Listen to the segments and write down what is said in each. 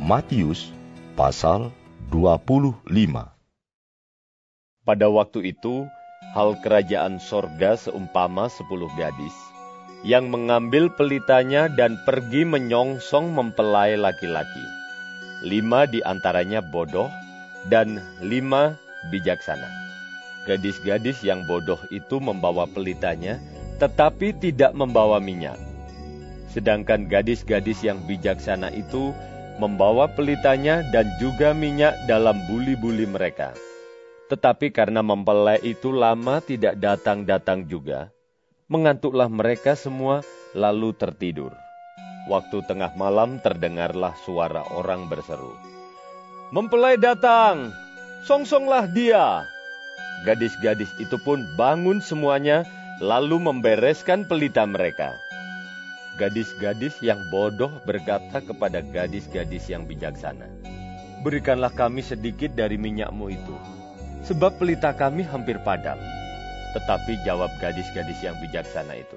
Matius pasal 25 Pada waktu itu, hal kerajaan sorga seumpama sepuluh gadis yang mengambil pelitanya dan pergi menyongsong mempelai laki-laki. Lima di antaranya bodoh dan lima bijaksana. Gadis-gadis yang bodoh itu membawa pelitanya, tetapi tidak membawa minyak. Sedangkan gadis-gadis yang bijaksana itu membawa pelitanya dan juga minyak dalam buli-buli mereka. Tetapi karena mempelai itu lama tidak datang-datang juga, mengantuklah mereka semua lalu tertidur. Waktu tengah malam terdengarlah suara orang berseru. Mempelai datang, songsonglah dia. Gadis-gadis itu pun bangun semuanya, lalu membereskan pelita mereka. Gadis-gadis yang bodoh berkata kepada gadis-gadis yang bijaksana, Berikanlah kami sedikit dari minyakmu itu, sebab pelita kami hampir padam. Tetapi jawab gadis-gadis yang bijaksana itu,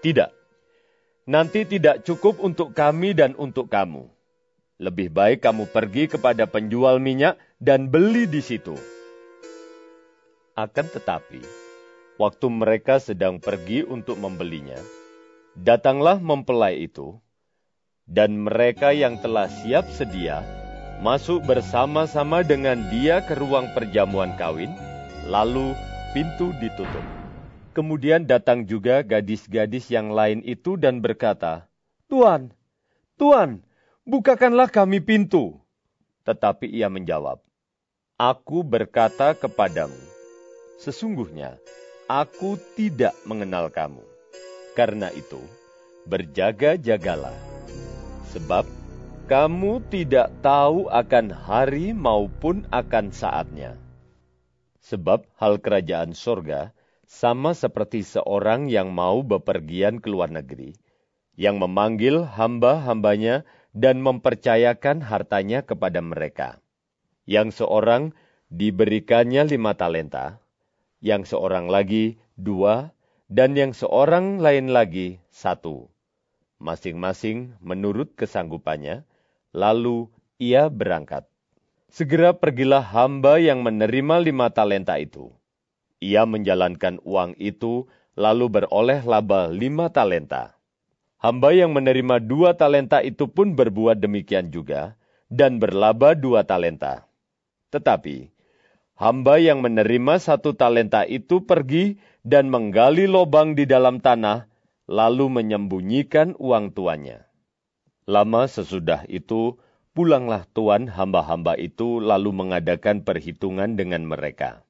Tidak, nanti tidak cukup untuk kami dan untuk kamu. Lebih baik kamu pergi kepada penjual minyak dan beli di situ. Akan tetapi, waktu mereka sedang pergi untuk membelinya, datanglah mempelai itu, dan mereka yang telah siap sedia masuk bersama-sama dengan dia ke ruang perjamuan kawin, lalu pintu ditutup. Kemudian datang juga gadis-gadis yang lain itu dan berkata, Tuan, Tuan, bukakanlah kami pintu. Tetapi ia menjawab, Aku berkata kepadamu, sesungguhnya aku tidak mengenal kamu. Karena itu, berjaga-jagalah, sebab kamu tidak tahu akan hari maupun akan saatnya. Sebab hal kerajaan sorga sama seperti seorang yang mau bepergian ke luar negeri, yang memanggil hamba-hambanya dan mempercayakan hartanya kepada mereka. Yang seorang diberikannya lima talenta, yang seorang lagi dua, dan yang seorang lain lagi satu. Masing-masing menurut kesanggupannya, lalu ia berangkat. Segera pergilah hamba yang menerima lima talenta itu. Ia menjalankan uang itu, lalu beroleh laba lima talenta. Hamba yang menerima dua talenta itu pun berbuat demikian juga, dan berlaba dua talenta. Tetapi, hamba yang menerima satu talenta itu pergi dan menggali lobang di dalam tanah, lalu menyembunyikan uang tuannya. Lama sesudah itu, pulanglah tuan hamba-hamba itu lalu mengadakan perhitungan dengan mereka.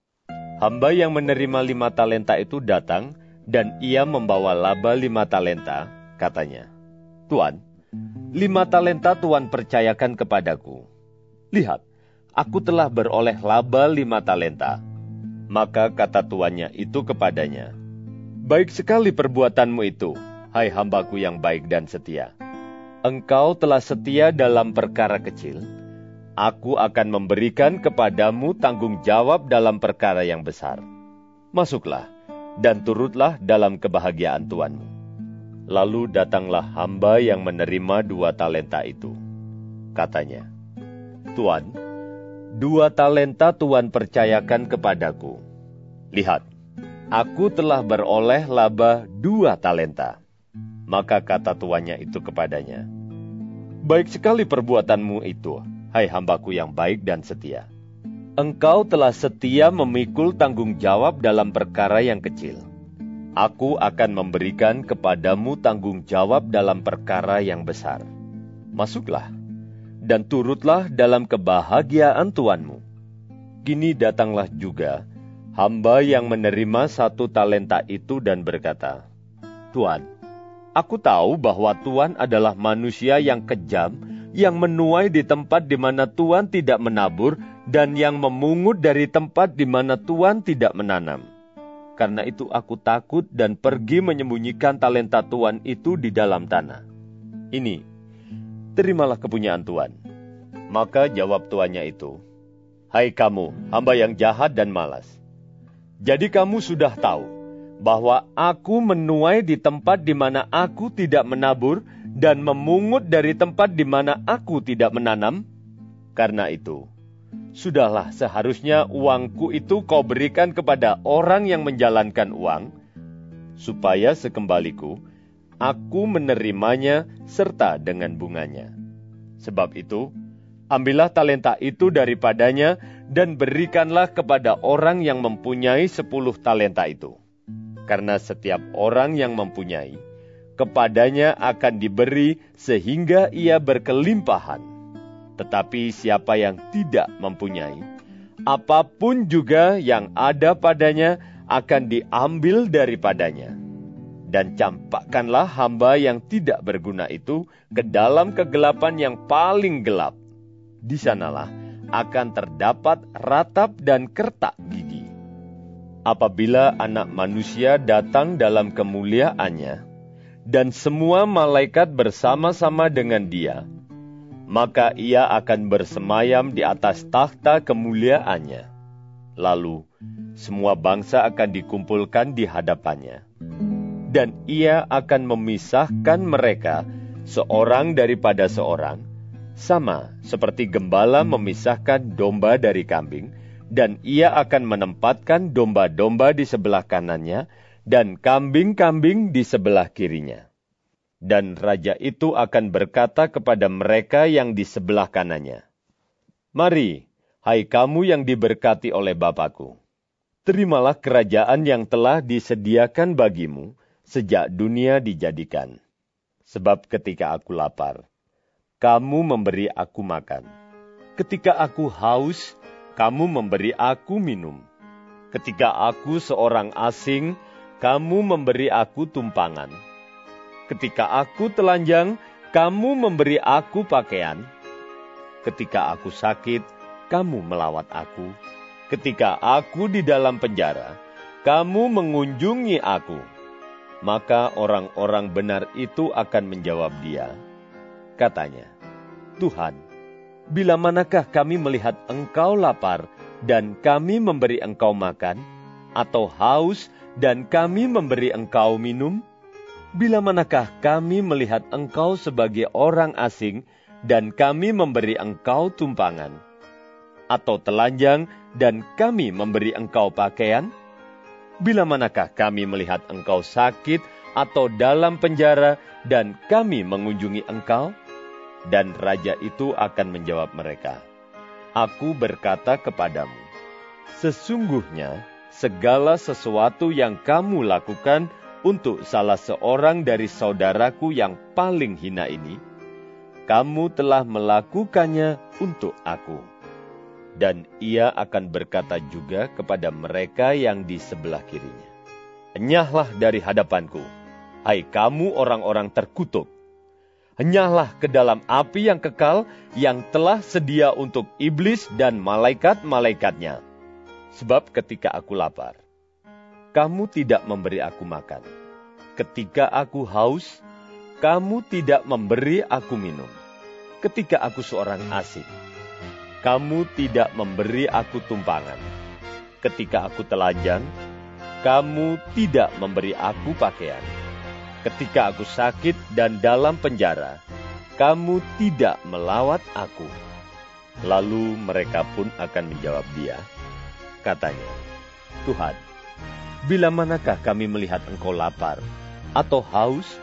Hamba yang menerima lima talenta itu datang, dan ia membawa laba lima talenta, katanya. Tuan, lima talenta Tuan percayakan kepadaku. Lihat, aku telah beroleh laba lima talenta maka kata tuannya itu kepadanya, Baik sekali perbuatanmu itu, hai hambaku yang baik dan setia. Engkau telah setia dalam perkara kecil, aku akan memberikan kepadamu tanggung jawab dalam perkara yang besar. Masuklah, dan turutlah dalam kebahagiaan tuanmu. Lalu datanglah hamba yang menerima dua talenta itu. Katanya, Tuan, Dua talenta Tuhan percayakan kepadaku. Lihat, aku telah beroleh laba dua talenta. Maka kata tuannya itu kepadanya, Baik sekali perbuatanmu itu, hai hambaku yang baik dan setia. Engkau telah setia memikul tanggung jawab dalam perkara yang kecil. Aku akan memberikan kepadamu tanggung jawab dalam perkara yang besar. Masuklah, dan turutlah dalam kebahagiaan Tuanmu. Kini datanglah juga hamba yang menerima satu talenta itu dan berkata, Tuan, Aku tahu bahwa Tuhan adalah manusia yang kejam, yang menuai di tempat di mana Tuhan tidak menabur, dan yang memungut dari tempat di mana Tuhan tidak menanam. Karena itu aku takut dan pergi menyembunyikan talenta Tuhan itu di dalam tanah. Ini, terimalah kepunyaan Tuhan. Maka jawab tuannya itu, Hai kamu, hamba yang jahat dan malas. Jadi kamu sudah tahu bahwa aku menuai di tempat di mana aku tidak menabur dan memungut dari tempat di mana aku tidak menanam? Karena itu, sudahlah seharusnya uangku itu kau berikan kepada orang yang menjalankan uang, supaya sekembaliku aku menerimanya serta dengan bunganya. Sebab itu, ambillah talenta itu daripadanya dan berikanlah kepada orang yang mempunyai sepuluh talenta itu karena setiap orang yang mempunyai, kepadanya akan diberi sehingga ia berkelimpahan. Tetapi siapa yang tidak mempunyai, apa pun juga yang ada padanya akan diambil daripadanya. Dan campakkanlah hamba yang tidak berguna itu ke dalam kegelapan yang paling gelap. Di sanalah akan terdapat ratap dan kertak gigi apabila anak manusia datang dalam kemuliaannya, dan semua malaikat bersama-sama dengan dia, maka ia akan bersemayam di atas takhta kemuliaannya. Lalu, semua bangsa akan dikumpulkan di hadapannya. Dan ia akan memisahkan mereka seorang daripada seorang, sama seperti gembala memisahkan domba dari kambing, dan ia akan menempatkan domba-domba di sebelah kanannya dan kambing-kambing di sebelah kirinya. Dan raja itu akan berkata kepada mereka yang di sebelah kanannya, Mari, hai kamu yang diberkati oleh Bapakku, terimalah kerajaan yang telah disediakan bagimu sejak dunia dijadikan. Sebab ketika aku lapar, kamu memberi aku makan. Ketika aku haus, kamu memberi aku minum. Ketika aku seorang asing, kamu memberi aku tumpangan. Ketika aku telanjang, kamu memberi aku pakaian. Ketika aku sakit, kamu melawat aku. Ketika aku di dalam penjara, kamu mengunjungi aku. Maka orang-orang benar itu akan menjawab dia. Katanya, Tuhan, Bila manakah kami melihat engkau lapar dan kami memberi engkau makan, atau haus dan kami memberi engkau minum? Bila manakah kami melihat engkau sebagai orang asing dan kami memberi engkau tumpangan? Atau telanjang dan kami memberi engkau pakaian? Bila manakah kami melihat engkau sakit atau dalam penjara dan kami mengunjungi engkau? Dan raja itu akan menjawab mereka, Aku berkata kepadamu, sesungguhnya segala sesuatu yang kamu lakukan untuk salah seorang dari saudaraku yang paling hina ini, kamu telah melakukannya untuk aku. Dan ia akan berkata juga kepada mereka yang di sebelah kirinya, Enyahlah dari hadapanku, hai kamu orang-orang terkutuk, henyalah ke dalam api yang kekal yang telah sedia untuk iblis dan malaikat-malaikatnya. Sebab ketika aku lapar, kamu tidak memberi aku makan. Ketika aku haus, kamu tidak memberi aku minum. Ketika aku seorang asing, kamu tidak memberi aku tumpangan. Ketika aku telanjang, kamu tidak memberi aku pakaian Ketika aku sakit dan dalam penjara, kamu tidak melawat aku. Lalu mereka pun akan menjawab dia. Katanya, Tuhan, bila manakah kami melihat engkau lapar, atau haus,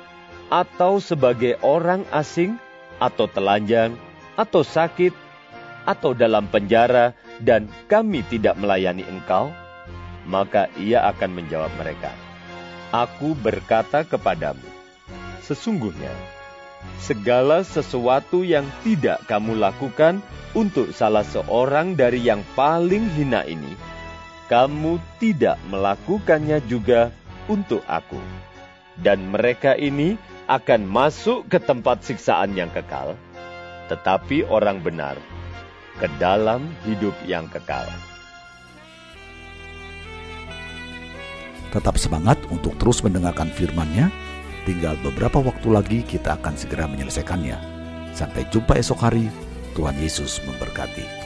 atau sebagai orang asing, atau telanjang, atau sakit, atau dalam penjara, dan kami tidak melayani engkau? Maka ia akan menjawab mereka, Aku berkata kepadamu, sesungguhnya segala sesuatu yang tidak kamu lakukan untuk salah seorang dari yang paling hina ini, kamu tidak melakukannya juga untuk aku. Dan mereka ini akan masuk ke tempat siksaan yang kekal, tetapi orang benar ke dalam hidup yang kekal. Tetap semangat untuk terus mendengarkan firman-Nya. Tinggal beberapa waktu lagi kita akan segera menyelesaikannya. Sampai jumpa esok hari. Tuhan Yesus memberkati.